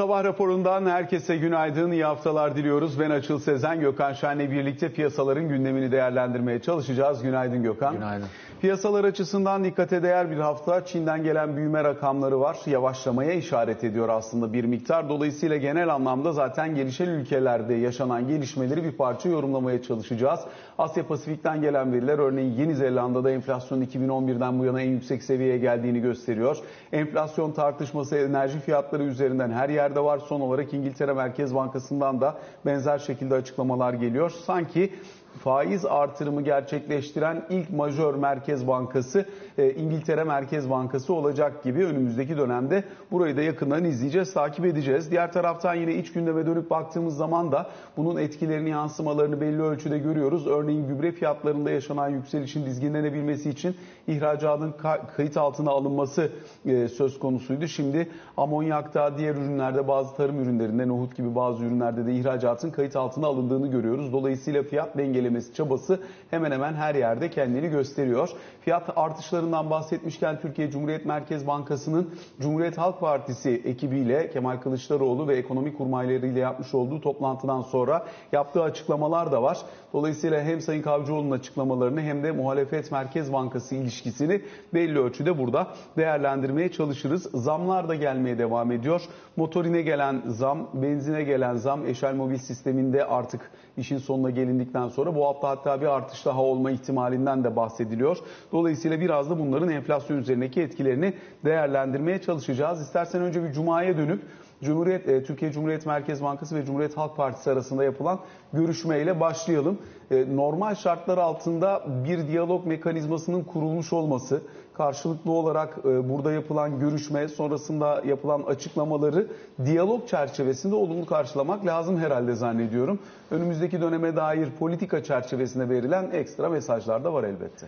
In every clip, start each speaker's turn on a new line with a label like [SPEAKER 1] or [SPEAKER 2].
[SPEAKER 1] Sabah raporundan herkese günaydın, iyi haftalar diliyoruz. Ben Açıl Sezen, Gökhan Şen'le birlikte piyasaların gündemini değerlendirmeye çalışacağız. Günaydın Gökhan.
[SPEAKER 2] Günaydın.
[SPEAKER 1] Piyasalar açısından dikkate değer bir hafta. Çin'den gelen büyüme rakamları var. Yavaşlamaya işaret ediyor aslında bir miktar. Dolayısıyla genel anlamda zaten gelişen ülkelerde yaşanan gelişmeleri bir parça yorumlamaya çalışacağız. Asya Pasifik'ten gelen veriler örneğin Yeni Zelanda'da enflasyon 2011'den bu yana en yüksek seviyeye geldiğini gösteriyor. Enflasyon tartışması enerji fiyatları üzerinden her yerde var. Son olarak İngiltere Merkez Bankası'ndan da benzer şekilde açıklamalar geliyor. Sanki faiz artırımı gerçekleştiren ilk majör merkez bankası e, İngiltere Merkez Bankası olacak gibi önümüzdeki dönemde burayı da yakından izleyeceğiz, takip edeceğiz. Diğer taraftan yine iç gündeme dönüp baktığımız zaman da bunun etkilerini, yansımalarını belli ölçüde görüyoruz. Örneğin gübre fiyatlarında yaşanan yükselişin dizginlenebilmesi için ihracatın kayıt altına alınması e, söz konusuydu. Şimdi amonyakta, diğer ürünlerde, bazı tarım ürünlerinde, nohut gibi bazı ürünlerde de ihracatın kayıt altına alındığını görüyoruz. Dolayısıyla fiyat dengelemesi çabası hemen hemen her yerde kendini gösteriyor. Fiyat artışlarından bahsetmişken Türkiye Cumhuriyet Merkez Bankası'nın Cumhuriyet Halk Partisi ekibiyle Kemal Kılıçdaroğlu ve ekonomi kurmaylarıyla yapmış olduğu toplantıdan sonra yaptığı açıklamalar da var. Dolayısıyla hem Sayın Kavcıoğlu'nun açıklamalarını hem de muhalefet Merkez Bankası ilişkisini belli ölçüde burada değerlendirmeye çalışırız. Zamlar da gelmeye devam ediyor. Motorine gelen zam, benzine gelen zam, eşel mobil sisteminde artık işin sonuna gelindikten sonra bu hafta hatta bir artış daha olma ihtimalinden de bahsediliyor. Dolayısıyla biraz da bunların enflasyon üzerindeki etkilerini değerlendirmeye çalışacağız. İstersen önce bir Cuma'ya dönüp Cumhuriyet e, Türkiye Cumhuriyet Merkez Bankası ve Cumhuriyet Halk Partisi arasında yapılan görüşmeyle başlayalım. E, normal şartlar altında bir diyalog mekanizmasının kurulmuş olması, karşılıklı olarak e, burada yapılan görüşme sonrasında yapılan açıklamaları diyalog çerçevesinde olumlu karşılamak lazım herhalde zannediyorum. Önümüzdeki döneme dair politika çerçevesinde verilen ekstra mesajlar da var elbette.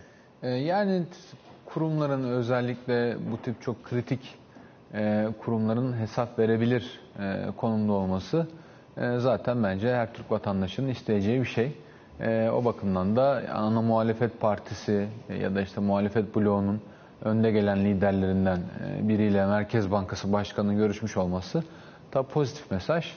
[SPEAKER 2] Yani kurumların özellikle bu tip çok kritik e, kurumların hesap verebilir e, konumda olması e, zaten bence her Türk vatandaşının isteyeceği bir şey. O bakımdan da ana muhalefet partisi ya da işte muhalefet bloğunun önde gelen liderlerinden biriyle Merkez Bankası Başkanı'nın görüşmüş olması tabi pozitif mesaj.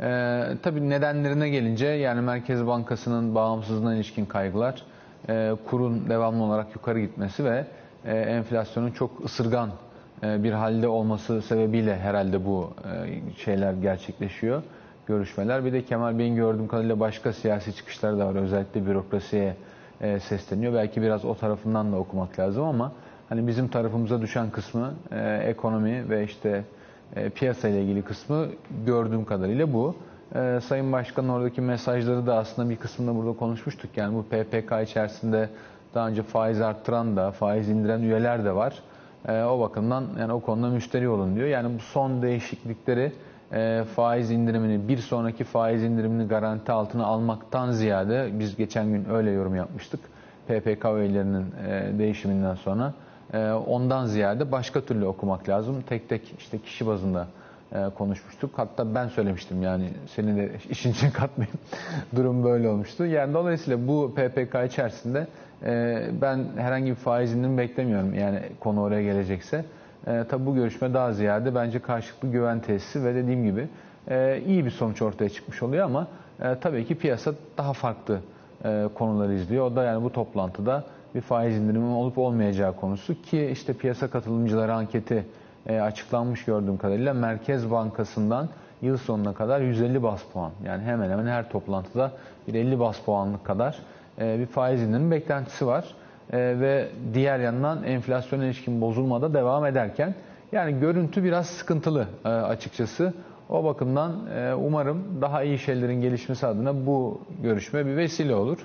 [SPEAKER 2] Ee, tabii nedenlerine gelince yani Merkez Bankası'nın bağımsızlığına ilişkin kaygılar, e, kurun devamlı olarak yukarı gitmesi ve e, enflasyonun çok ısırgan e, bir halde olması sebebiyle herhalde bu e, şeyler gerçekleşiyor, görüşmeler. Bir de Kemal Bey'in gördüğüm kadarıyla başka siyasi çıkışları da var. Özellikle bürokrasiye e, sesleniyor. Belki biraz o tarafından da okumak lazım ama hani bizim tarafımıza düşen kısmı ekonomi ve işte piyasa ile ilgili kısmı gördüğüm kadarıyla bu. Sayın Başkan oradaki mesajları da aslında bir kısmında burada konuşmuştuk. Yani bu PPK içerisinde daha önce faiz arttıran da, faiz indiren üyeler de var. E, o bakımdan yani o konuda müşteri olun diyor. Yani bu son değişiklikleri e, faiz indirimini, bir sonraki faiz indirimini garanti altına almaktan ziyade biz geçen gün öyle yorum yapmıştık. PPK üyelerinin e, değişiminden sonra e, ondan ziyade başka türlü okumak lazım. Tek tek işte kişi bazında e, konuşmuştuk. Hatta ben söylemiştim yani seni de işin için katmayayım. Durum böyle olmuştu. Yani dolayısıyla bu PPK içerisinde ben herhangi bir faiz indirim beklemiyorum yani konu oraya gelecekse. E, tabi bu görüşme daha ziyade bence karşılıklı güven tesisi ve dediğim gibi iyi bir sonuç ortaya çıkmış oluyor ama tabii ki piyasa daha farklı konuları izliyor. O da yani bu toplantıda bir faiz indirimi olup olmayacağı konusu ki işte piyasa katılımcıları anketi e, açıklanmış gördüğüm kadarıyla Merkez Bankası'ndan yıl sonuna kadar 150 bas puan. Yani hemen hemen her toplantıda bir 50 bas puanlık kadar e, bir faiz indirimi beklentisi var. E, ve diğer yandan enflasyon ilişkin bozulmada devam ederken yani görüntü biraz sıkıntılı e, açıkçası. O bakımdan e, umarım daha iyi şeylerin gelişmesi adına bu görüşme bir vesile olur.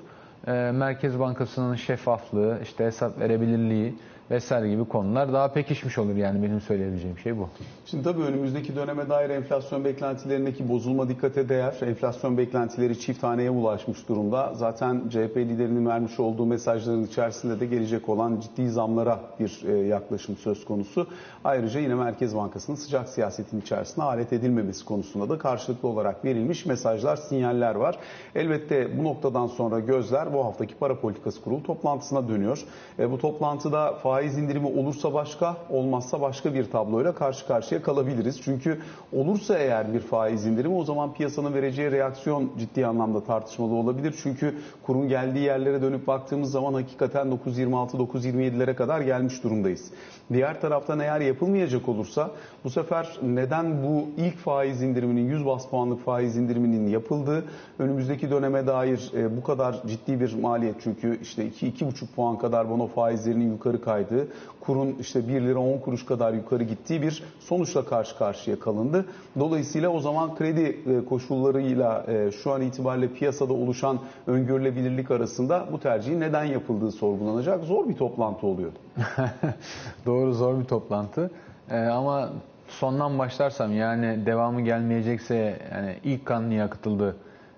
[SPEAKER 2] E, Merkez Bankası'nın şeffaflığı, işte hesap verebilirliği, vesaire gibi konular daha pekişmiş olur yani benim söyleyebileceğim şey bu.
[SPEAKER 1] Şimdi tabii önümüzdeki döneme dair enflasyon beklentilerindeki bozulma dikkate değer. Enflasyon beklentileri çift haneye ulaşmış durumda. Zaten CHP liderinin vermiş olduğu mesajların içerisinde de gelecek olan ciddi zamlara bir e, yaklaşım söz konusu. Ayrıca yine Merkez Bankası'nın sıcak siyasetin içerisine alet edilmemesi konusunda da karşılıklı olarak verilmiş mesajlar, sinyaller var. Elbette bu noktadan sonra gözler bu haftaki para politikası kurulu toplantısına dönüyor. E, bu toplantıda faiz faiz indirimi olursa başka, olmazsa başka bir tabloyla karşı karşıya kalabiliriz. Çünkü olursa eğer bir faiz indirimi o zaman piyasanın vereceği reaksiyon ciddi anlamda tartışmalı olabilir. Çünkü kurun geldiği yerlere dönüp baktığımız zaman hakikaten 9.26-9.27'lere kadar gelmiş durumdayız. Diğer taraftan eğer yapılmayacak olursa bu sefer neden bu ilk faiz indiriminin 100 bas puanlık faiz indiriminin yapıldığı önümüzdeki döneme dair e, bu kadar ciddi bir maliyet çünkü işte 2-2,5 puan kadar bono faizlerinin yukarı kaydığı, kurun işte 1 lira 10 kuruş kadar yukarı gittiği bir sonuçla karşı karşıya kalındı. Dolayısıyla o zaman kredi e, koşullarıyla e, şu an itibariyle piyasada oluşan öngörülebilirlik arasında bu tercihin neden yapıldığı sorgulanacak. Zor bir toplantı oluyor.
[SPEAKER 2] Doğru zor bir toplantı. Ee, ama sondan başlarsam yani devamı gelmeyecekse yani ilk kan niye akıtıldı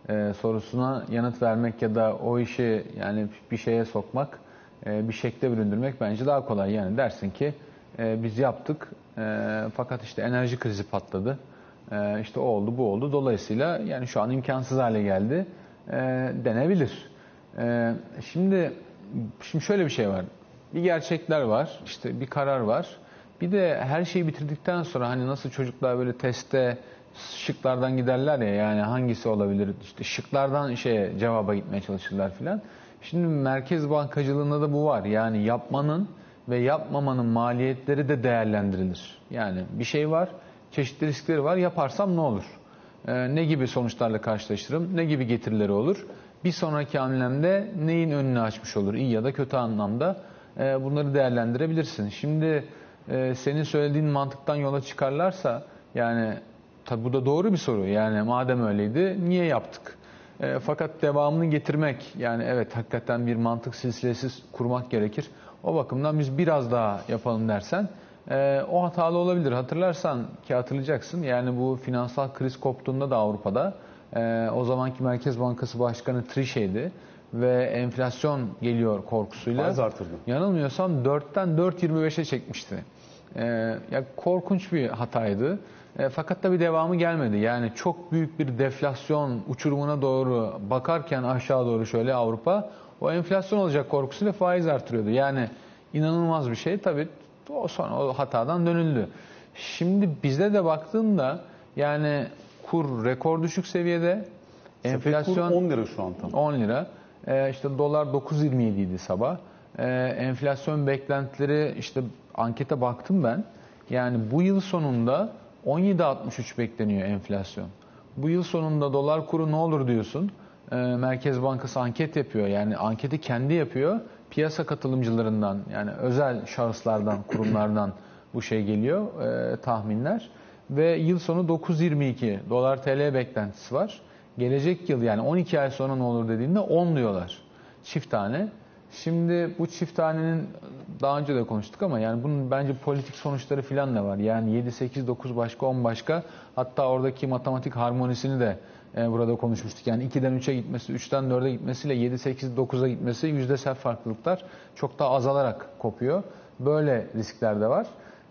[SPEAKER 2] e, sorusuna yanıt vermek ya da o işi yani bir şeye sokmak, e, bir şekle büründürmek bence daha kolay. Yani dersin ki e, biz yaptık e, fakat işte enerji krizi patladı. E, işte o oldu bu oldu. Dolayısıyla yani şu an imkansız hale geldi e, denebilir. E, şimdi şimdi şöyle bir şey var. Bir gerçekler var, işte bir karar var. Bir de her şeyi bitirdikten sonra hani nasıl çocuklar böyle testte şıklardan giderler ya yani hangisi olabilir işte şıklardan şeye cevaba gitmeye çalışırlar filan. Şimdi merkez bankacılığında da bu var. Yani yapmanın ve yapmamanın maliyetleri de değerlendirilir. Yani bir şey var, çeşitli riskleri var. Yaparsam ne olur? Ee, ne gibi sonuçlarla karşılaşırım? Ne gibi getirileri olur? Bir sonraki hamlemde neyin önünü açmış olur? İyi ya da kötü anlamda e, bunları değerlendirebilirsin. Şimdi e, senin söylediğin mantıktan yola çıkarlarsa yani tabi bu da doğru bir soru. Yani madem öyleydi niye yaptık? E, fakat devamını getirmek yani evet hakikaten bir mantık silsilesi kurmak gerekir. O bakımdan biz biraz daha yapalım dersen e, o hatalı olabilir. Hatırlarsan ki hatırlayacaksın yani bu finansal kriz koptuğunda da Avrupa'da o zamanki Merkez Bankası Başkanı Trichet'di ve enflasyon geliyor korkusuyla.
[SPEAKER 1] Faiz artırdı.
[SPEAKER 2] Yanılmıyorsam 4'ten 4.25'e çekmişti. Ee, ya korkunç bir hataydı. E, fakat da bir devamı gelmedi. Yani çok büyük bir deflasyon uçurumuna doğru bakarken aşağı doğru şöyle Avrupa o enflasyon olacak korkusuyla faiz artırıyordu. Yani inanılmaz bir şey. Tabii o sonra o hatadan dönüldü. Şimdi bizde de baktığında yani kur rekor düşük seviyede.
[SPEAKER 1] Enflasyon 10 lira şu an tam.
[SPEAKER 2] 10 lira. Ee, işte dolar 9.27 idi sabah. Ee, enflasyon beklentileri işte ankete baktım ben. Yani bu yıl sonunda 17.63 bekleniyor enflasyon. Bu yıl sonunda dolar kuru ne olur diyorsun. Ee, Merkez Bankası anket yapıyor. Yani anketi kendi yapıyor. Piyasa katılımcılarından yani özel şahıslardan, kurumlardan bu şey geliyor e, tahminler. Ve yıl sonu 9.22 dolar TL beklentisi var. Gelecek yıl yani 12 ay sonra ne olur dediğinde 10 diyorlar. Çift tane. Şimdi bu çift tanenin daha önce de konuştuk ama yani bunun bence politik sonuçları falan da var. Yani 7, 8, 9 başka 10 başka hatta oradaki matematik harmonisini de e, burada konuşmuştuk. Yani 2'den 3'e gitmesi, 3'ten 4'e gitmesiyle 7, 8, 9'a gitmesi yüzdesel farklılıklar çok daha azalarak kopuyor. Böyle riskler de var.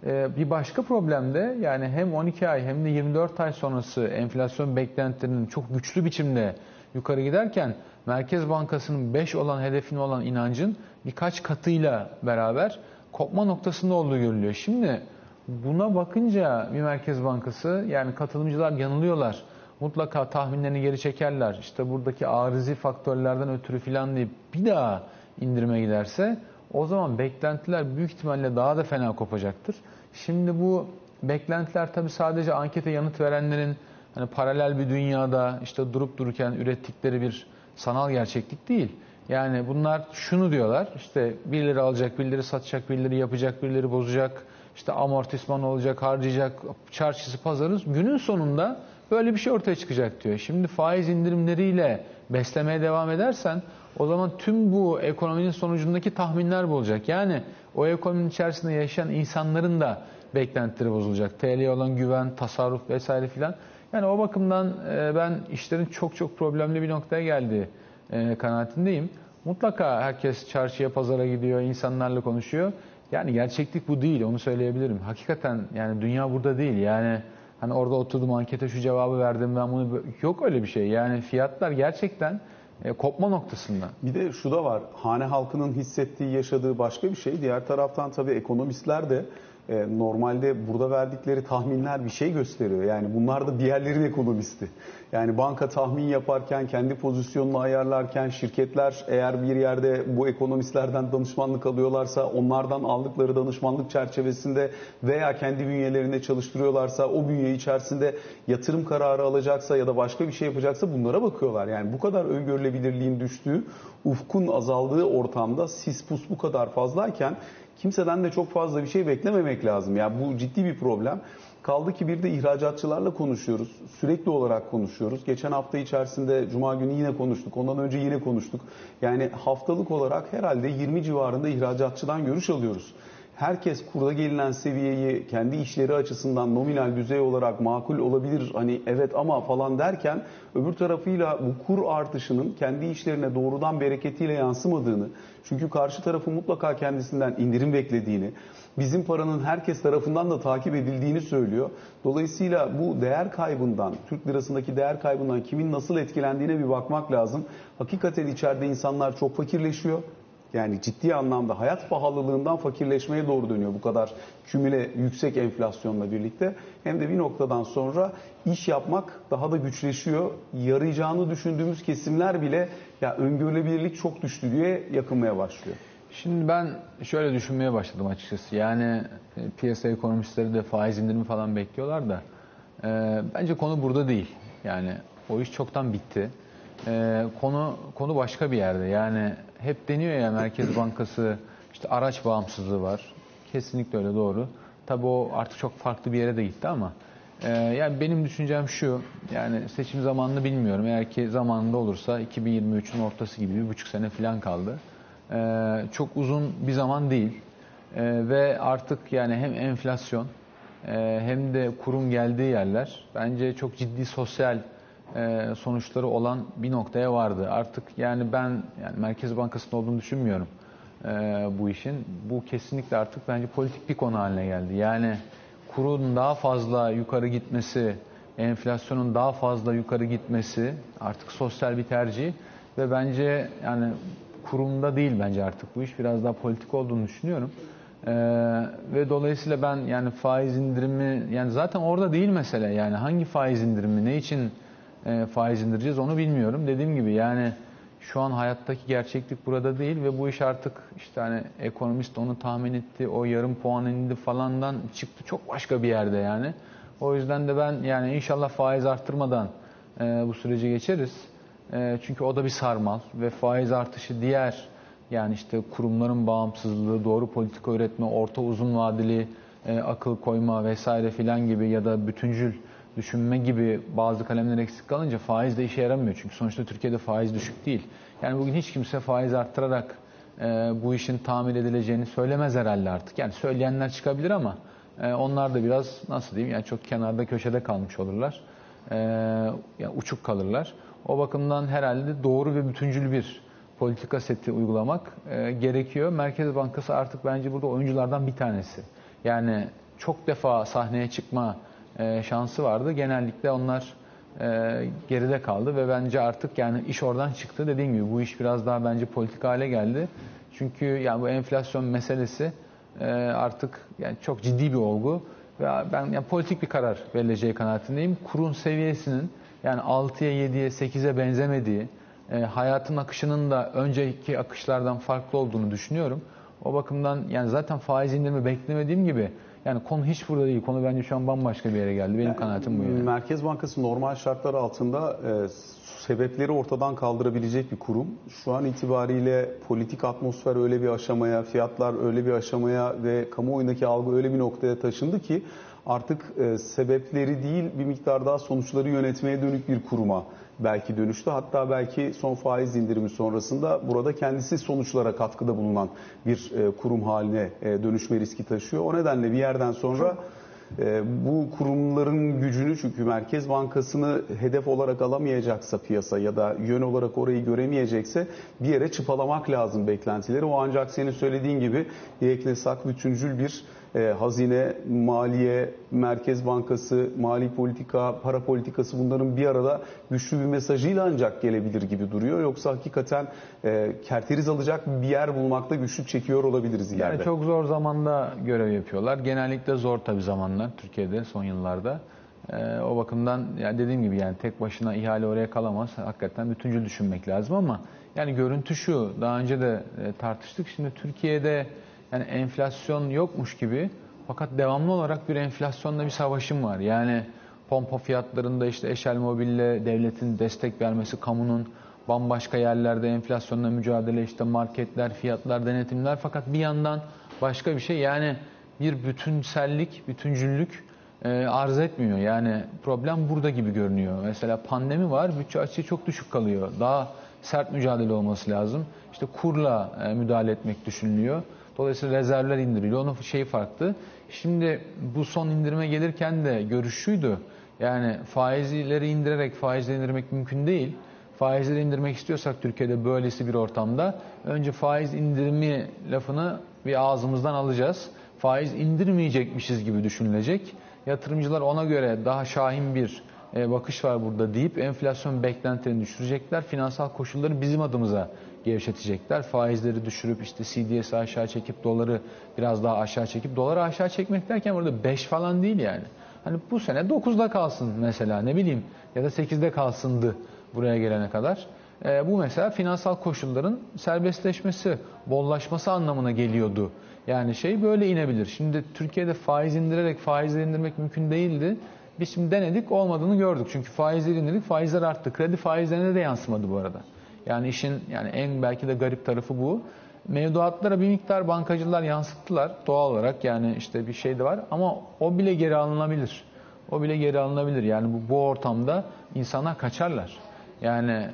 [SPEAKER 2] E, bir başka problem de yani hem 12 ay hem de 24 ay sonrası enflasyon beklentilerinin çok güçlü biçimde yukarı giderken Merkez Bankası'nın 5 olan hedefine olan inancın birkaç katıyla beraber kopma noktasında olduğu görülüyor. Şimdi buna bakınca bir Merkez Bankası yani katılımcılar yanılıyorlar. Mutlaka tahminlerini geri çekerler. İşte buradaki arizi faktörlerden ötürü filan deyip bir daha indirime giderse o zaman beklentiler büyük ihtimalle daha da fena kopacaktır. Şimdi bu beklentiler tabii sadece ankete yanıt verenlerin hani paralel bir dünyada işte durup dururken ürettikleri bir sanal gerçeklik değil. Yani bunlar şunu diyorlar işte birileri alacak, birileri satacak, birileri yapacak, birileri bozacak, işte amortisman olacak, harcayacak, çarşısı pazarı günün sonunda böyle bir şey ortaya çıkacak diyor. Şimdi faiz indirimleriyle beslemeye devam edersen o zaman tüm bu ekonominin sonucundaki tahminler bozacak. Yani o ekonominin içerisinde yaşayan insanların da beklentileri bozulacak. TL'ye olan güven, tasarruf vesaire filan. Yani o bakımdan e, ben işlerin çok çok problemli bir noktaya geldiği e, kanaatindeyim. Mutlaka herkes çarşıya, pazara gidiyor, insanlarla konuşuyor. Yani gerçeklik bu değil, onu söyleyebilirim. Hakikaten yani dünya burada değil. Yani hani orada oturdum ankete şu cevabı verdim ben bunu yok öyle bir şey. Yani fiyatlar gerçekten e, kopma noktasında.
[SPEAKER 1] Bir de şu da var. Hane halkının hissettiği, yaşadığı başka bir şey. Diğer taraftan tabii ekonomistler de e, normalde burada verdikleri tahminler bir şey gösteriyor. Yani bunlar da diğerlerin ekonomisti. Yani banka tahmin yaparken, kendi pozisyonunu ayarlarken, şirketler eğer bir yerde bu ekonomistlerden danışmanlık alıyorlarsa, onlardan aldıkları danışmanlık çerçevesinde veya kendi bünyelerinde çalıştırıyorlarsa, o bünye içerisinde yatırım kararı alacaksa ya da başka bir şey yapacaksa bunlara bakıyorlar. Yani bu kadar öngörülebilirliğin düştüğü, ufkun azaldığı ortamda sis pus bu kadar fazlayken kimseden de çok fazla bir şey beklememek lazım. Yani bu ciddi bir problem. Kaldı ki bir de ihracatçılarla konuşuyoruz. Sürekli olarak konuşuyoruz. Geçen hafta içerisinde Cuma günü yine konuştuk. Ondan önce yine konuştuk. Yani haftalık olarak herhalde 20 civarında ihracatçıdan görüş alıyoruz herkes kurda gelinen seviyeyi kendi işleri açısından nominal düzey olarak makul olabilir hani evet ama falan derken öbür tarafıyla bu kur artışının kendi işlerine doğrudan bereketiyle yansımadığını çünkü karşı tarafı mutlaka kendisinden indirim beklediğini bizim paranın herkes tarafından da takip edildiğini söylüyor. Dolayısıyla bu değer kaybından, Türk lirasındaki değer kaybından kimin nasıl etkilendiğine bir bakmak lazım. Hakikaten içeride insanlar çok fakirleşiyor. Yani ciddi anlamda hayat pahalılığından fakirleşmeye doğru dönüyor bu kadar kümüle yüksek enflasyonla birlikte. Hem de bir noktadan sonra iş yapmak daha da güçleşiyor. Yarayacağını düşündüğümüz kesimler bile ya öngörülebilirlik çok düştü diye yakınmaya başlıyor.
[SPEAKER 2] Şimdi ben şöyle düşünmeye başladım açıkçası. Yani e, piyasa ekonomistleri de faiz indirimi falan bekliyorlar da e, bence konu burada değil. Yani o iş çoktan bitti. E, konu konu başka bir yerde. Yani hep deniyor ya Merkez Bankası işte araç bağımsızlığı var. Kesinlikle öyle doğru. Tabii o artık çok farklı bir yere de gitti ama e, yani benim düşüncem şu yani seçim zamanını bilmiyorum. Eğer ki zamanında olursa 2023'ün ortası gibi bir buçuk sene falan kaldı. E, çok uzun bir zaman değil. E, ve artık yani hem enflasyon e, hem de kurum geldiği yerler bence çok ciddi sosyal sonuçları olan bir noktaya vardı. Artık yani ben yani Merkez Bankası'nda olduğunu düşünmüyorum e, bu işin. Bu kesinlikle artık bence politik bir konu haline geldi. Yani kurun daha fazla yukarı gitmesi, enflasyonun daha fazla yukarı gitmesi artık sosyal bir tercih ve bence yani kurumda değil bence artık bu iş biraz daha politik olduğunu düşünüyorum. Ee, ve dolayısıyla ben yani faiz indirimi yani zaten orada değil mesele yani hangi faiz indirimi ne için e, faiz indireceğiz onu bilmiyorum. Dediğim gibi yani şu an hayattaki gerçeklik burada değil ve bu iş artık işte hani ekonomist onu tahmin etti, o yarım puan indi falandan çıktı çok başka bir yerde yani. O yüzden de ben yani inşallah faiz arttırmadan e, bu süreci geçeriz. E, çünkü o da bir sarmal ve faiz artışı diğer yani işte kurumların bağımsızlığı, doğru politika üretme, orta uzun vadeli e, akıl koyma vesaire filan gibi ya da bütüncül düşünme gibi bazı kalemler eksik kalınca faiz de işe yaramıyor. Çünkü sonuçta Türkiye'de faiz düşük değil. Yani bugün hiç kimse faiz arttırarak e, bu işin tamir edileceğini söylemez herhalde artık. Yani söyleyenler çıkabilir ama e, onlar da biraz nasıl diyeyim yani çok kenarda köşede kalmış olurlar. E, yani uçuk kalırlar. O bakımdan herhalde doğru ve bütüncül bir politika seti uygulamak e, gerekiyor. Merkez Bankası artık bence burada oyunculardan bir tanesi. Yani çok defa sahneye çıkma e, şansı vardı. Genellikle onlar e, geride kaldı ve bence artık yani iş oradan çıktı. Dediğim gibi bu iş biraz daha bence politik hale geldi. Çünkü yani bu enflasyon meselesi e, artık yani çok ciddi bir olgu ve ben yani politik bir karar verileceği kanaatindeyim. Kurun seviyesinin yani 6'ya 7'ye 8'e benzemediği, hayatın akışının da önceki akışlardan farklı olduğunu düşünüyorum. O bakımdan yani zaten faiz indirimi beklemediğim gibi yani konu hiç burada değil. Konu bence şu an bambaşka bir yere geldi. Benim yani, kanaatim bu yani.
[SPEAKER 1] Merkez Bankası normal şartlar altında e, sebepleri ortadan kaldırabilecek bir kurum. Şu an itibariyle politik atmosfer öyle bir aşamaya, fiyatlar öyle bir aşamaya ve kamuoyundaki algı öyle bir noktaya taşındı ki artık e, sebepleri değil bir miktar daha sonuçları yönetmeye dönük bir kuruma belki dönüştü. Hatta belki son faiz indirimi sonrasında burada kendisi sonuçlara katkıda bulunan bir e, kurum haline e, dönüşme riski taşıyor. O nedenle bir yerden sonra e, bu kurumların gücünü çünkü Merkez Bankası'nı hedef olarak alamayacaksa piyasa ya da yön olarak orayı göremeyecekse bir yere çıpalamak lazım beklentileri. O ancak senin söylediğin gibi yeknesak bütüncül bir e, hazine, maliye, Merkez Bankası, mali politika, para politikası bunların bir arada güçlü bir mesajıyla ancak gelebilir gibi duruyor. Yoksa hakikaten e, kerteriz alacak bir yer bulmakta güçlük çekiyor olabiliriz ileride.
[SPEAKER 2] Yani çok zor zamanda görev yapıyorlar. Genellikle zor tabii zamanlar Türkiye'de son yıllarda. Ee, o bakımdan yani dediğim gibi yani tek başına ihale oraya kalamaz. Hakikaten bütüncül düşünmek lazım ama yani görüntü şu. Daha önce de e, tartıştık. Şimdi Türkiye'de yani enflasyon yokmuş gibi fakat devamlı olarak bir enflasyonla bir savaşım var. Yani pompa fiyatlarında işte Eşel Mobil'le devletin destek vermesi, kamunun bambaşka yerlerde enflasyonla mücadele işte marketler, fiyatlar, denetimler fakat bir yandan başka bir şey yani bir bütünsellik, bütüncüllük e, arz etmiyor. Yani problem burada gibi görünüyor. Mesela pandemi var, bütçe açığı çok düşük kalıyor. Daha sert mücadele olması lazım. İşte kurla e, müdahale etmek düşünülüyor. Dolayısıyla rezervler indiriliyor. Onun şeyi farklı. Şimdi bu son indirime gelirken de görüş şuydu. Yani faizleri indirerek faizleri indirmek mümkün değil. Faizleri indirmek istiyorsak Türkiye'de böylesi bir ortamda önce faiz indirimi lafını bir ağzımızdan alacağız. Faiz indirmeyecekmişiz gibi düşünülecek. Yatırımcılar ona göre daha şahin bir e, bakış var burada deyip enflasyon beklentilerini düşürecekler. Finansal koşulları bizim adımıza gevşetecekler. Faizleri düşürüp işte CDS'i aşağı çekip doları biraz daha aşağı çekip doları aşağı çekmek derken burada 5 falan değil yani. Hani bu sene 9'da kalsın mesela ne bileyim ya da 8'de kalsındı buraya gelene kadar. E, bu mesela finansal koşulların serbestleşmesi, bollaşması anlamına geliyordu. Yani şey böyle inebilir. Şimdi Türkiye'de faiz indirerek faizleri indirmek mümkün değildi. Biz şimdi denedik olmadığını gördük. Çünkü faizleri indirdik faizler arttı. Kredi faizlerine de yansımadı bu arada. Yani işin yani en belki de garip tarafı bu. Mevduatlara bir miktar bankacılar yansıttılar doğal olarak yani işte bir şey de var ama o bile geri alınabilir. O bile geri alınabilir. Yani bu, bu ortamda insanlar kaçarlar. Yani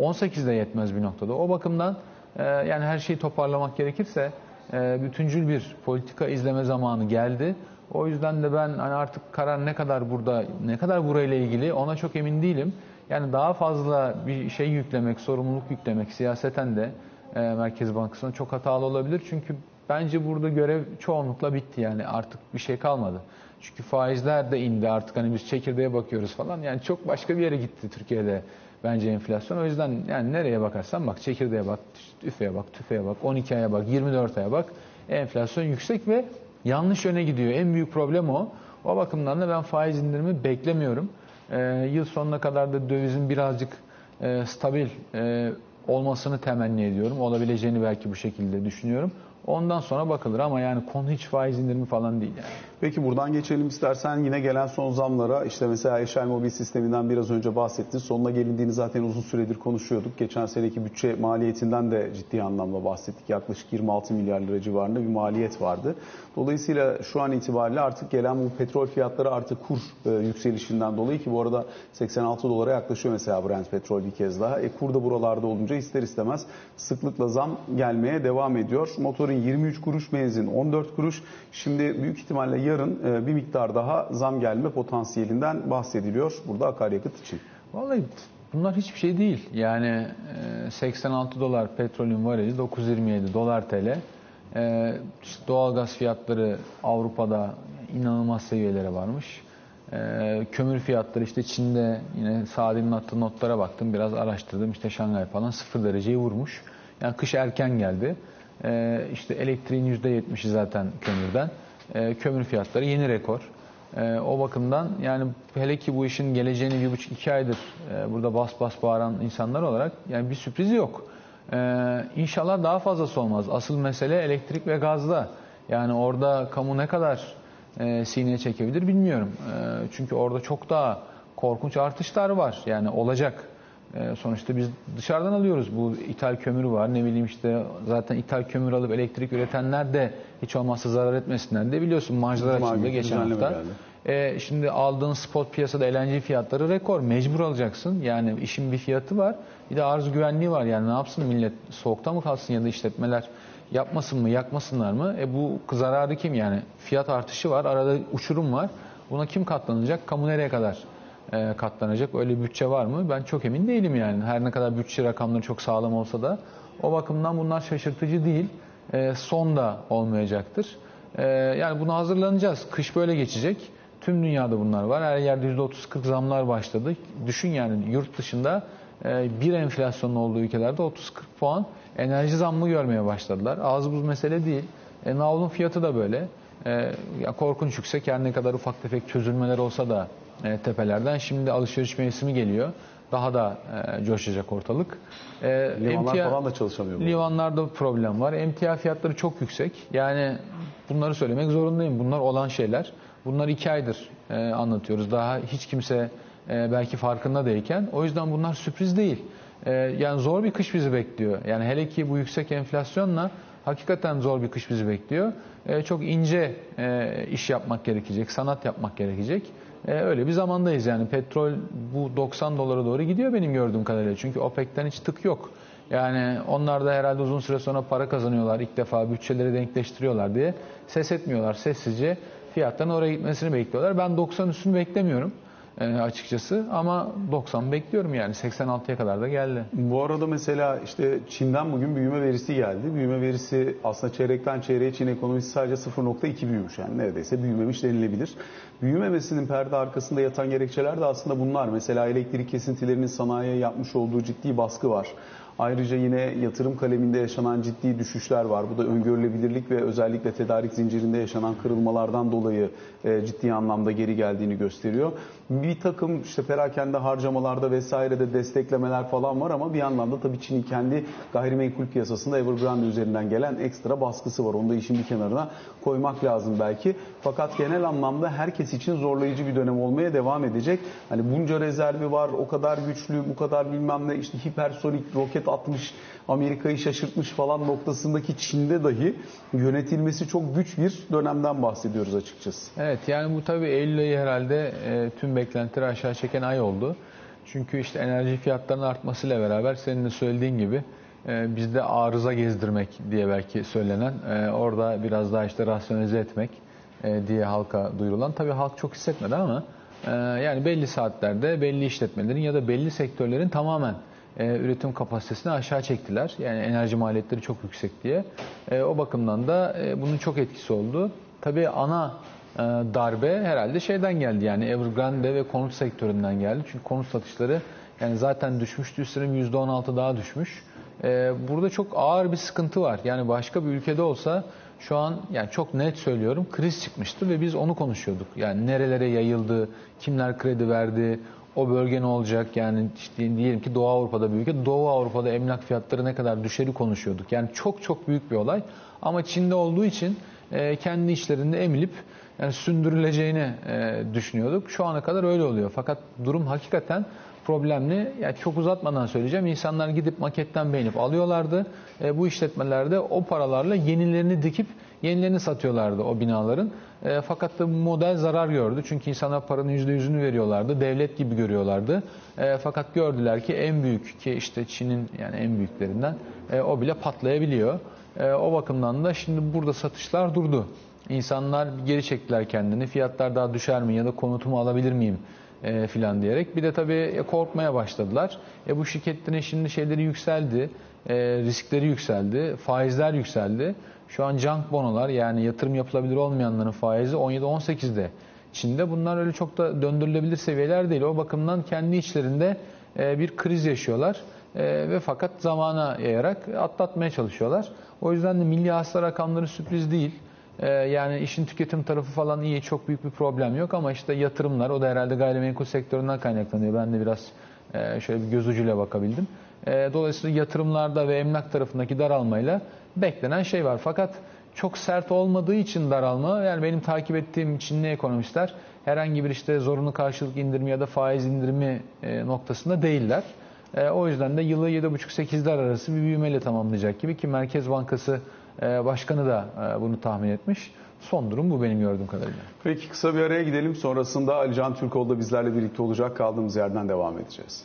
[SPEAKER 2] 18'de yetmez bir noktada. O bakımdan e, yani her şeyi toparlamak gerekirse e, bütüncül bir politika izleme zamanı geldi. O yüzden de ben hani artık karar ne kadar burada, ne kadar burayla ilgili ona çok emin değilim. Yani daha fazla bir şey yüklemek, sorumluluk yüklemek siyaseten de e, Merkez Bankası'na çok hatalı olabilir. Çünkü bence burada görev çoğunlukla bitti yani artık bir şey kalmadı. Çünkü faizler de indi artık hani biz çekirdeğe bakıyoruz falan. Yani çok başka bir yere gitti Türkiye'de bence enflasyon. O yüzden yani nereye bakarsan bak çekirdeğe bak, tüfeğe bak, tüfeğe bak, 12 aya bak, 24 aya bak. Enflasyon yüksek ve yanlış yöne gidiyor. En büyük problem o. O bakımdan da ben faiz indirimi beklemiyorum. Ee, yıl sonuna kadar da dövizin birazcık e, stabil e, olmasını temenni ediyorum. Olabileceğini belki bu şekilde düşünüyorum. Ondan sonra bakılır ama yani konu hiç faiz indirimi falan değil yani.
[SPEAKER 1] Peki buradan geçelim istersen yine gelen son zamlara işte mesela Eşel Mobil sisteminden biraz önce bahsettin. Sonuna gelindiğini zaten uzun süredir konuşuyorduk. Geçen seneki bütçe maliyetinden de ciddi anlamda bahsettik. Yaklaşık 26 milyar lira civarında bir maliyet vardı. Dolayısıyla şu an itibariyle artık gelen bu petrol fiyatları artık kur e, yükselişinden dolayı ki bu arada 86 dolara yaklaşıyor mesela Brent petrol bir kez daha. E, kur da buralarda olunca ister istemez sıklıkla zam gelmeye devam ediyor. Motorun 23 kuruş, benzin 14 kuruş. Şimdi büyük ihtimalle yarın e, bir miktar daha zam gelme potansiyelinden bahsediliyor burada akaryakıt için.
[SPEAKER 2] Vallahi bunlar hiçbir şey değil. Yani e, 86 dolar petrolün varili 927 dolar TL. E, işte doğalgaz fiyatları Avrupa'da inanılmaz seviyelere varmış. E, kömür fiyatları işte Çin'de yine Sadi'nin attığı notlara baktım. Biraz araştırdım. İşte Şangay falan 0 dereceyi vurmuş. Yani kış erken geldi. E, işte elektriğin %70'i zaten kömürden. E, kömür fiyatları yeni rekor. E, o bakımdan yani hele ki bu işin geleceğini bir buçuk iki aydır e, burada bas bas bağıran insanlar olarak yani bir sürpriz yok. E, inşallah daha fazlası olmaz. Asıl mesele elektrik ve gazda. Yani orada kamu ne kadar e, sineye çekebilir bilmiyorum. E, çünkü orada çok daha korkunç artışlar var. Yani olacak. E, sonuçta biz dışarıdan alıyoruz. Bu ithal kömürü var. Ne bileyim işte zaten ithal kömür alıp elektrik üretenler de hiç olmazsa zarar etmesinler de biliyorsun marjlar açıldı geçen hafta. E, şimdi aldığın spot piyasada LNG fiyatları rekor. Mecbur alacaksın. Yani işin bir fiyatı var. Bir de arz güvenliği var. Yani ne yapsın millet? Soğukta mı kalsın ya da işletmeler yapmasın mı, yakmasınlar mı? E bu zararı kim yani? Fiyat artışı var, arada uçurum var. Buna kim katlanacak? Kamu nereye kadar e, katlanacak? Öyle bütçe var mı? Ben çok emin değilim yani. Her ne kadar bütçe rakamları çok sağlam olsa da o bakımdan bunlar şaşırtıcı değil. E, son da olmayacaktır. E, yani buna hazırlanacağız. Kış böyle geçecek. Tüm dünyada bunlar var. Her yerde %30-40 zamlar başladı. Düşün yani yurt dışında e, bir enflasyonun olduğu ülkelerde 30-40 puan enerji zammı görmeye başladılar. Az buz mesele değil. E, navlun fiyatı da böyle. E, ya korkunç yüksek. Yani ne kadar ufak tefek çözülmeler olsa da e, tepelerden. Şimdi alışveriş mevsimi geliyor. Daha da e, coşacak ortalık. E,
[SPEAKER 1] Limanlar
[SPEAKER 2] emtia-
[SPEAKER 1] falan da çalışamıyor. bu.
[SPEAKER 2] Limanlarda problem var. Emtia fiyatları çok yüksek. Yani bunları söylemek zorundayım. Bunlar olan şeyler. Bunlar iki aydır e, anlatıyoruz. Daha hiç kimse e, belki farkında değilken. O yüzden bunlar sürpriz değil. E, yani zor bir kış bizi bekliyor. Yani hele ki bu yüksek enflasyonla hakikaten zor bir kış bizi bekliyor. E, çok ince e, iş yapmak gerekecek, sanat yapmak gerekecek. E, öyle bir zamandayız yani. Petrol bu 90 dolara doğru gidiyor benim gördüğüm kadarıyla. Çünkü OPEC'ten hiç tık yok. Yani onlar da herhalde uzun süre sonra para kazanıyorlar. ilk defa bütçeleri denkleştiriyorlar diye ses etmiyorlar. Sessizce fiyatların oraya gitmesini bekliyorlar. Ben 90 üstünü beklemiyorum e, açıkçası ama 90 bekliyorum yani 86'ya kadar da geldi.
[SPEAKER 1] Bu arada mesela işte Çin'den bugün büyüme verisi geldi. Büyüme verisi aslında çeyrekten çeyreğe Çin ekonomisi sadece 0.2 büyümüş yani neredeyse büyümemiş denilebilir. Büyümemesinin perde arkasında yatan gerekçeler de aslında bunlar. Mesela elektrik kesintilerinin sanayiye yapmış olduğu ciddi baskı var. Ayrıca yine yatırım kaleminde yaşanan ciddi düşüşler var. Bu da öngörülebilirlik ve özellikle tedarik zincirinde yaşanan kırılmalardan dolayı e, ciddi anlamda geri geldiğini gösteriyor. Bir takım işte perakende harcamalarda vesairede desteklemeler falan var ama bir yandan da tabii Çin'in kendi gayrimenkul piyasasında Evergrande üzerinden gelen ekstra baskısı var. Onu da işin bir kenarına koymak lazım belki. Fakat genel anlamda herkes için zorlayıcı bir dönem olmaya devam edecek. Hani bunca rezervi var, o kadar güçlü, bu kadar bilmem ne işte hipersonik roket atmış, Amerika'yı şaşırtmış falan noktasındaki Çin'de dahi yönetilmesi çok güç bir dönemden bahsediyoruz açıkçası.
[SPEAKER 2] Evet yani bu tabii Eylül ayı herhalde e, tüm beklentileri aşağı çeken ay oldu. Çünkü işte enerji fiyatlarının artmasıyla beraber senin de söylediğin gibi e, bizde arıza gezdirmek diye belki söylenen e, orada biraz daha işte rasyonize etmek e, diye halka duyurulan. Tabii halk çok hissetmedi ama e, yani belli saatlerde belli işletmelerin ya da belli sektörlerin tamamen e, üretim kapasitesini aşağı çektiler. Yani enerji maliyetleri çok yüksek diye. E, o bakımdan da e, bunun çok etkisi oldu. Tabii ana e, darbe herhalde şeyden geldi yani Evergrande ve konut sektöründen geldi. Çünkü konut satışları yani zaten düşmüştü üstüne %16 daha düşmüş. E, burada çok ağır bir sıkıntı var. Yani başka bir ülkede olsa şu an yani çok net söylüyorum kriz çıkmıştı ve biz onu konuşuyorduk. Yani nerelere yayıldı, kimler kredi verdi, o bölge ne olacak? Yani işte diyelim ki Doğu Avrupa'da bir. Doğu Avrupa'da emlak fiyatları ne kadar düşeri konuşuyorduk. Yani çok çok büyük bir olay. Ama Çin'de olduğu için e, kendi işlerinde emilip yani sündürüleceğini e, düşünüyorduk. Şu ana kadar öyle oluyor. Fakat durum hakikaten problemli. Yani çok uzatmadan söyleyeceğim. İnsanlar gidip maketten beğenip alıyorlardı. E, bu işletmelerde o paralarla yenilerini dikip yenilerini satıyorlardı o binaların. E, fakat da model zarar gördü. Çünkü insanlar paranın %100'ünü veriyorlardı. Devlet gibi görüyorlardı. E, fakat gördüler ki en büyük ki işte Çin'in yani en büyüklerinden e, o bile patlayabiliyor. E, o bakımdan da şimdi burada satışlar durdu. İnsanlar geri çektiler kendini. Fiyatlar daha düşer mi ya da konutumu alabilir miyim e, filan diyerek. Bir de tabii e, korkmaya başladılar. E, bu şirketlerin şimdi şeyleri yükseldi. E, riskleri yükseldi. Faizler yükseldi. Şu an junk bonolar yani yatırım yapılabilir olmayanların faizi 17-18'de. Çin'de bunlar öyle çok da döndürülebilir seviyeler değil. O bakımdan kendi içlerinde e, bir kriz yaşıyorlar. E, ve fakat zamana yayarak atlatmaya çalışıyorlar. O yüzden de milli hasta rakamları sürpriz değil. E, yani işin tüketim tarafı falan iyi, çok büyük bir problem yok ama işte yatırımlar, o da herhalde gayrimenkul sektöründen kaynaklanıyor. Ben de biraz şöyle bir göz ucuyla bakabildim. Dolayısıyla yatırımlarda ve emlak tarafındaki daralmayla beklenen şey var. Fakat çok sert olmadığı için daralma, yani benim takip ettiğim Çinli ekonomistler herhangi bir işte zorunlu karşılık indirimi ya da faiz indirimi e, noktasında değiller. E, o yüzden de yılı 7,5-8'ler arası bir büyümeyle tamamlayacak gibi ki Merkez Bankası e, Başkanı da bunu tahmin etmiş. Son durum bu benim gördüğüm kadarıyla.
[SPEAKER 1] Peki kısa bir araya gidelim. Sonrasında Ali Can Türkoğlu da bizlerle birlikte olacak. Kaldığımız yerden devam edeceğiz.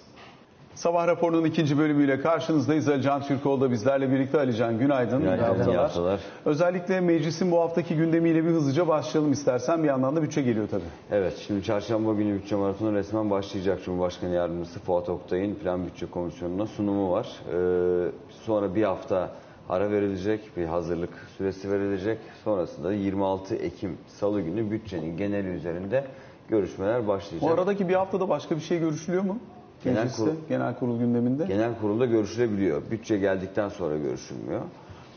[SPEAKER 1] Sabah raporunun ikinci bölümüyle karşınızdayız. Ali Can Türkoğlu da bizlerle birlikte. Ali Can günaydın.
[SPEAKER 3] Günaydın, İyi haftalar.
[SPEAKER 1] Özellikle meclisin bu haftaki gündemiyle bir hızlıca başlayalım istersen. Bir yandan da bütçe geliyor tabii.
[SPEAKER 3] Evet, şimdi çarşamba günü bütçe maratonu resmen başlayacak. Cumhurbaşkanı Yardımcısı Fuat Oktay'ın Plan Bütçe Komisyonu'na sunumu var. Ee, sonra bir hafta ara verilecek, bir hazırlık süresi verilecek. Sonrasında 26 Ekim Salı günü bütçenin geneli üzerinde görüşmeler başlayacak.
[SPEAKER 1] Bu aradaki bir haftada başka bir şey görüşülüyor mu?
[SPEAKER 3] Genel
[SPEAKER 1] Mecliste,
[SPEAKER 3] kurul-
[SPEAKER 1] genel kurul gündeminde.
[SPEAKER 3] Genel kurulda görüşülebiliyor. Bütçe geldikten sonra görüşülmüyor.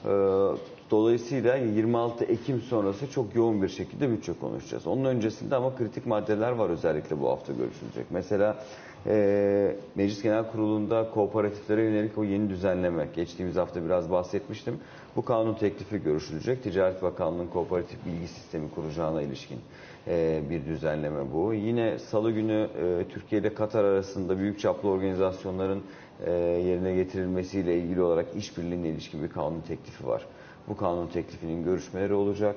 [SPEAKER 3] Ee, Dolayısıyla 26 Ekim sonrası çok yoğun bir şekilde bütçe konuşacağız. Onun öncesinde ama kritik maddeler var özellikle bu hafta görüşülecek. Mesela e, Meclis Genel Kurulu'nda kooperatiflere yönelik o yeni düzenleme, geçtiğimiz hafta biraz bahsetmiştim. Bu kanun teklifi görüşülecek. Ticaret Bakanlığı'nın kooperatif bilgi sistemi kuracağına ilişkin e, bir düzenleme bu. Yine salı günü e, Türkiye ile Katar arasında büyük çaplı organizasyonların e, yerine getirilmesiyle ilgili olarak işbirliğine ilişkin bir kanun teklifi var. Bu kanun teklifinin görüşmeleri olacak.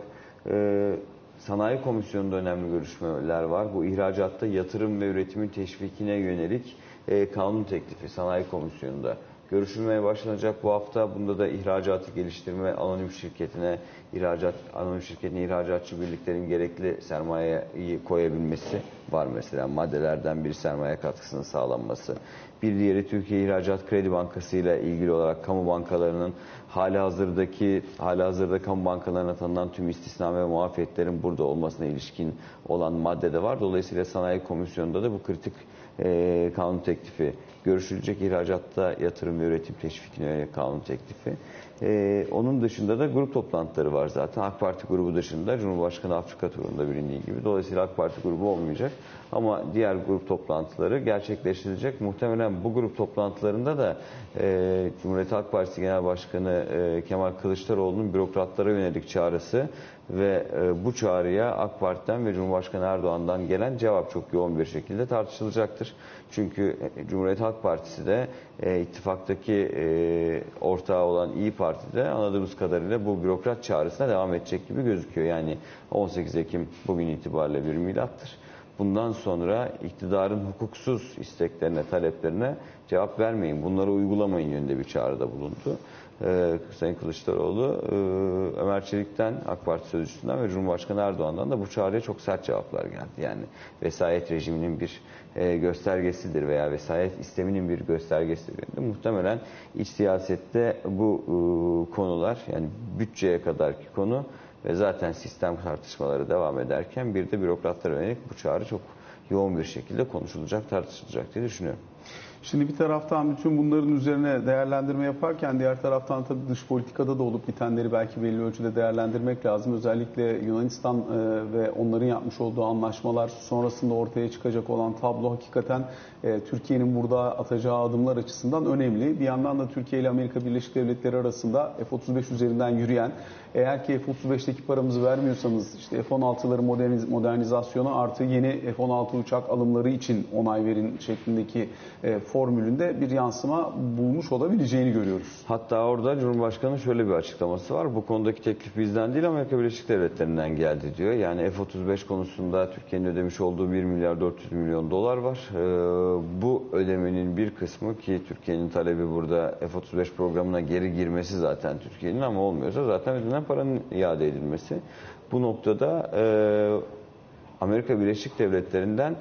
[SPEAKER 3] E, Sanayi Komisyonu'nda önemli görüşmeler var. Bu ihracatta yatırım ve üretimin teşvikine yönelik e, kanun teklifi Sanayi Komisyonu'nda görüşülmeye başlanacak bu hafta. Bunda da ihracatı geliştirme anonim şirketine, ihracat anonim şirketin ihracatçı birliklerin gerekli sermayeyi koyabilmesi var mesela. Maddelerden bir sermaye katkısının sağlanması. Bir diğeri Türkiye İhracat Kredi Bankası ile ilgili olarak kamu bankalarının hali hazırdaki hali hazırda kamu bankalarına tanınan tüm istisna ve muafiyetlerin burada olmasına ilişkin olan madde de var. Dolayısıyla Sanayi Komisyonu'nda da bu kritik e, kanun teklifi görüşülecek. ihracatta yatırım ve üretim teşvikine yönelik kanun teklifi. E, onun dışında da grup toplantıları var zaten. AK Parti grubu dışında Cumhurbaşkanı Afrika turunda bilindiği gibi. Dolayısıyla AK Parti grubu olmayacak. Ama diğer grup toplantıları gerçekleştirilecek. Muhtemelen bu grup toplantılarında da e, Cumhuriyet Halk Partisi Genel Başkanı e, Kemal Kılıçdaroğlu'nun bürokratlara yönelik çağrısı ve e, bu çağrıya AK Parti'den ve Cumhurbaşkanı Erdoğan'dan gelen cevap çok yoğun bir şekilde tartışılacaktır. Çünkü e, Cumhuriyet Halk Partisi de e, ittifaktaki e, ortağı olan İyi Parti'de anladığımız kadarıyla bu bürokrat çağrısına devam edecek gibi gözüküyor. Yani 18 Ekim bugün itibariyle bir milattır. Bundan sonra iktidarın hukuksuz isteklerine, taleplerine cevap vermeyin, bunları uygulamayın yönünde bir çağrıda bulundu. Ee, Sayın Kılıçdaroğlu, e, Ömer Çelik'ten, AK Parti Sözcüsü'nden ve Cumhurbaşkanı Erdoğan'dan da bu çağrıya çok sert cevaplar geldi. Yani vesayet rejiminin bir e, göstergesidir veya vesayet isteminin bir göstergesidir. Yani muhtemelen iç siyasette bu e, konular yani bütçeye kadarki konu ve zaten sistem tartışmaları devam ederken bir de bürokratlara yönelik bu çağrı çok yoğun bir şekilde konuşulacak, tartışılacak diye düşünüyorum.
[SPEAKER 1] Şimdi bir taraftan bütün bunların üzerine değerlendirme yaparken diğer taraftan tabii dış politikada da olup bitenleri belki belli ölçüde değerlendirmek lazım. Özellikle Yunanistan e, ve onların yapmış olduğu anlaşmalar sonrasında ortaya çıkacak olan tablo hakikaten e, Türkiye'nin burada atacağı adımlar açısından önemli. Bir yandan da Türkiye ile Amerika Birleşik Devletleri arasında F-35 üzerinden yürüyen eğer ki F-35'teki paramızı vermiyorsanız işte F-16'ları moderniz, modernizasyonu artı yeni F-16 uçak alımları için onay verin şeklindeki e, formülünde bir yansıma bulmuş olabileceğini görüyoruz.
[SPEAKER 3] Hatta orada Cumhurbaşkanı şöyle bir açıklaması var. Bu konudaki teklif bizden değil Amerika Birleşik Devletleri'nden geldi diyor. Yani F-35 konusunda Türkiye'nin ödemiş olduğu 1 milyar 400 milyon dolar var. Ee, bu ödemenin bir kısmı ki Türkiye'nin talebi burada F-35 programına geri girmesi zaten Türkiye'nin ama olmuyorsa zaten ödenen paranın iade edilmesi. Bu noktada e, Amerika Birleşik Devletleri'nden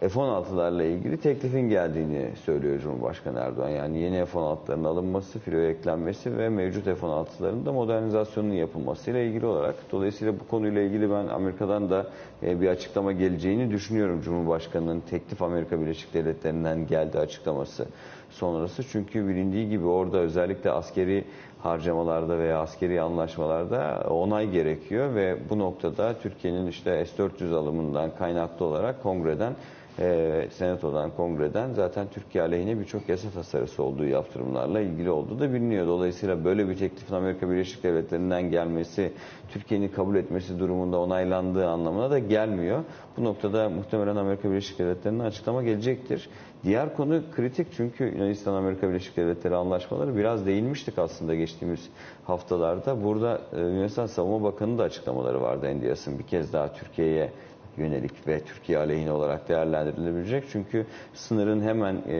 [SPEAKER 3] F-16'larla ilgili teklifin geldiğini söylüyor Cumhurbaşkanı Erdoğan. Yani yeni F-16'ların alınması, filoya eklenmesi ve mevcut F-16'ların da modernizasyonunun yapılmasıyla ilgili olarak. Dolayısıyla bu konuyla ilgili ben Amerika'dan da e, bir açıklama geleceğini düşünüyorum. Cumhurbaşkanı'nın teklif Amerika Birleşik Devletleri'nden geldi açıklaması sonrası. Çünkü bilindiği gibi orada özellikle askeri harcamalarda veya askeri anlaşmalarda onay gerekiyor ve bu noktada Türkiye'nin işte S-400 alımından kaynaklı olarak kongreden e, senatodan, kongreden zaten Türkiye aleyhine birçok yasa tasarısı olduğu yaptırımlarla ilgili olduğu da biliniyor. Dolayısıyla böyle bir teklifin Amerika Birleşik Devletleri'nden gelmesi, Türkiye'nin kabul etmesi durumunda onaylandığı anlamına da gelmiyor. Bu noktada muhtemelen Amerika Birleşik Devletleri'nden açıklama gelecektir. Diğer konu kritik çünkü Yunanistan-Amerika Birleşik Devletleri anlaşmaları biraz değinmiştik aslında geçtiğimiz haftalarda. Burada e, Yunanistan Savunma Bakanı da açıklamaları vardı Endias'ın bir kez daha Türkiye'ye yönelik ve Türkiye aleyhine olarak değerlendirilebilecek. Çünkü sınırın hemen e,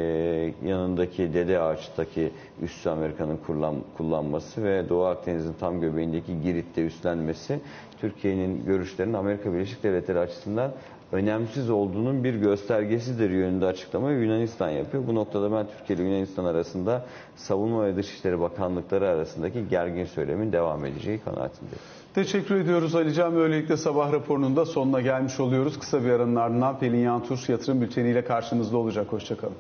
[SPEAKER 3] yanındaki Dede Ağaç'taki üssü Amerika'nın kullan, kullanması ve Doğu Akdeniz'in tam göbeğindeki Girit'te üstlenmesi Türkiye'nin görüşlerinin Amerika Birleşik Devletleri açısından önemsiz olduğunun bir göstergesidir yönünde açıklamayı Yunanistan yapıyor. Bu noktada ben Türkiye ile Yunanistan arasında savunma ve dışişleri bakanlıkları arasındaki gergin söylemin devam edeceği kanaatindeyim.
[SPEAKER 1] Teşekkür ediyoruz Ali Can. Böylelikle sabah raporunun da sonuna gelmiş oluyoruz. Kısa bir aranın ardından Pelin Yantur yatırım bülteniyle karşınızda olacak. Hoşçakalın.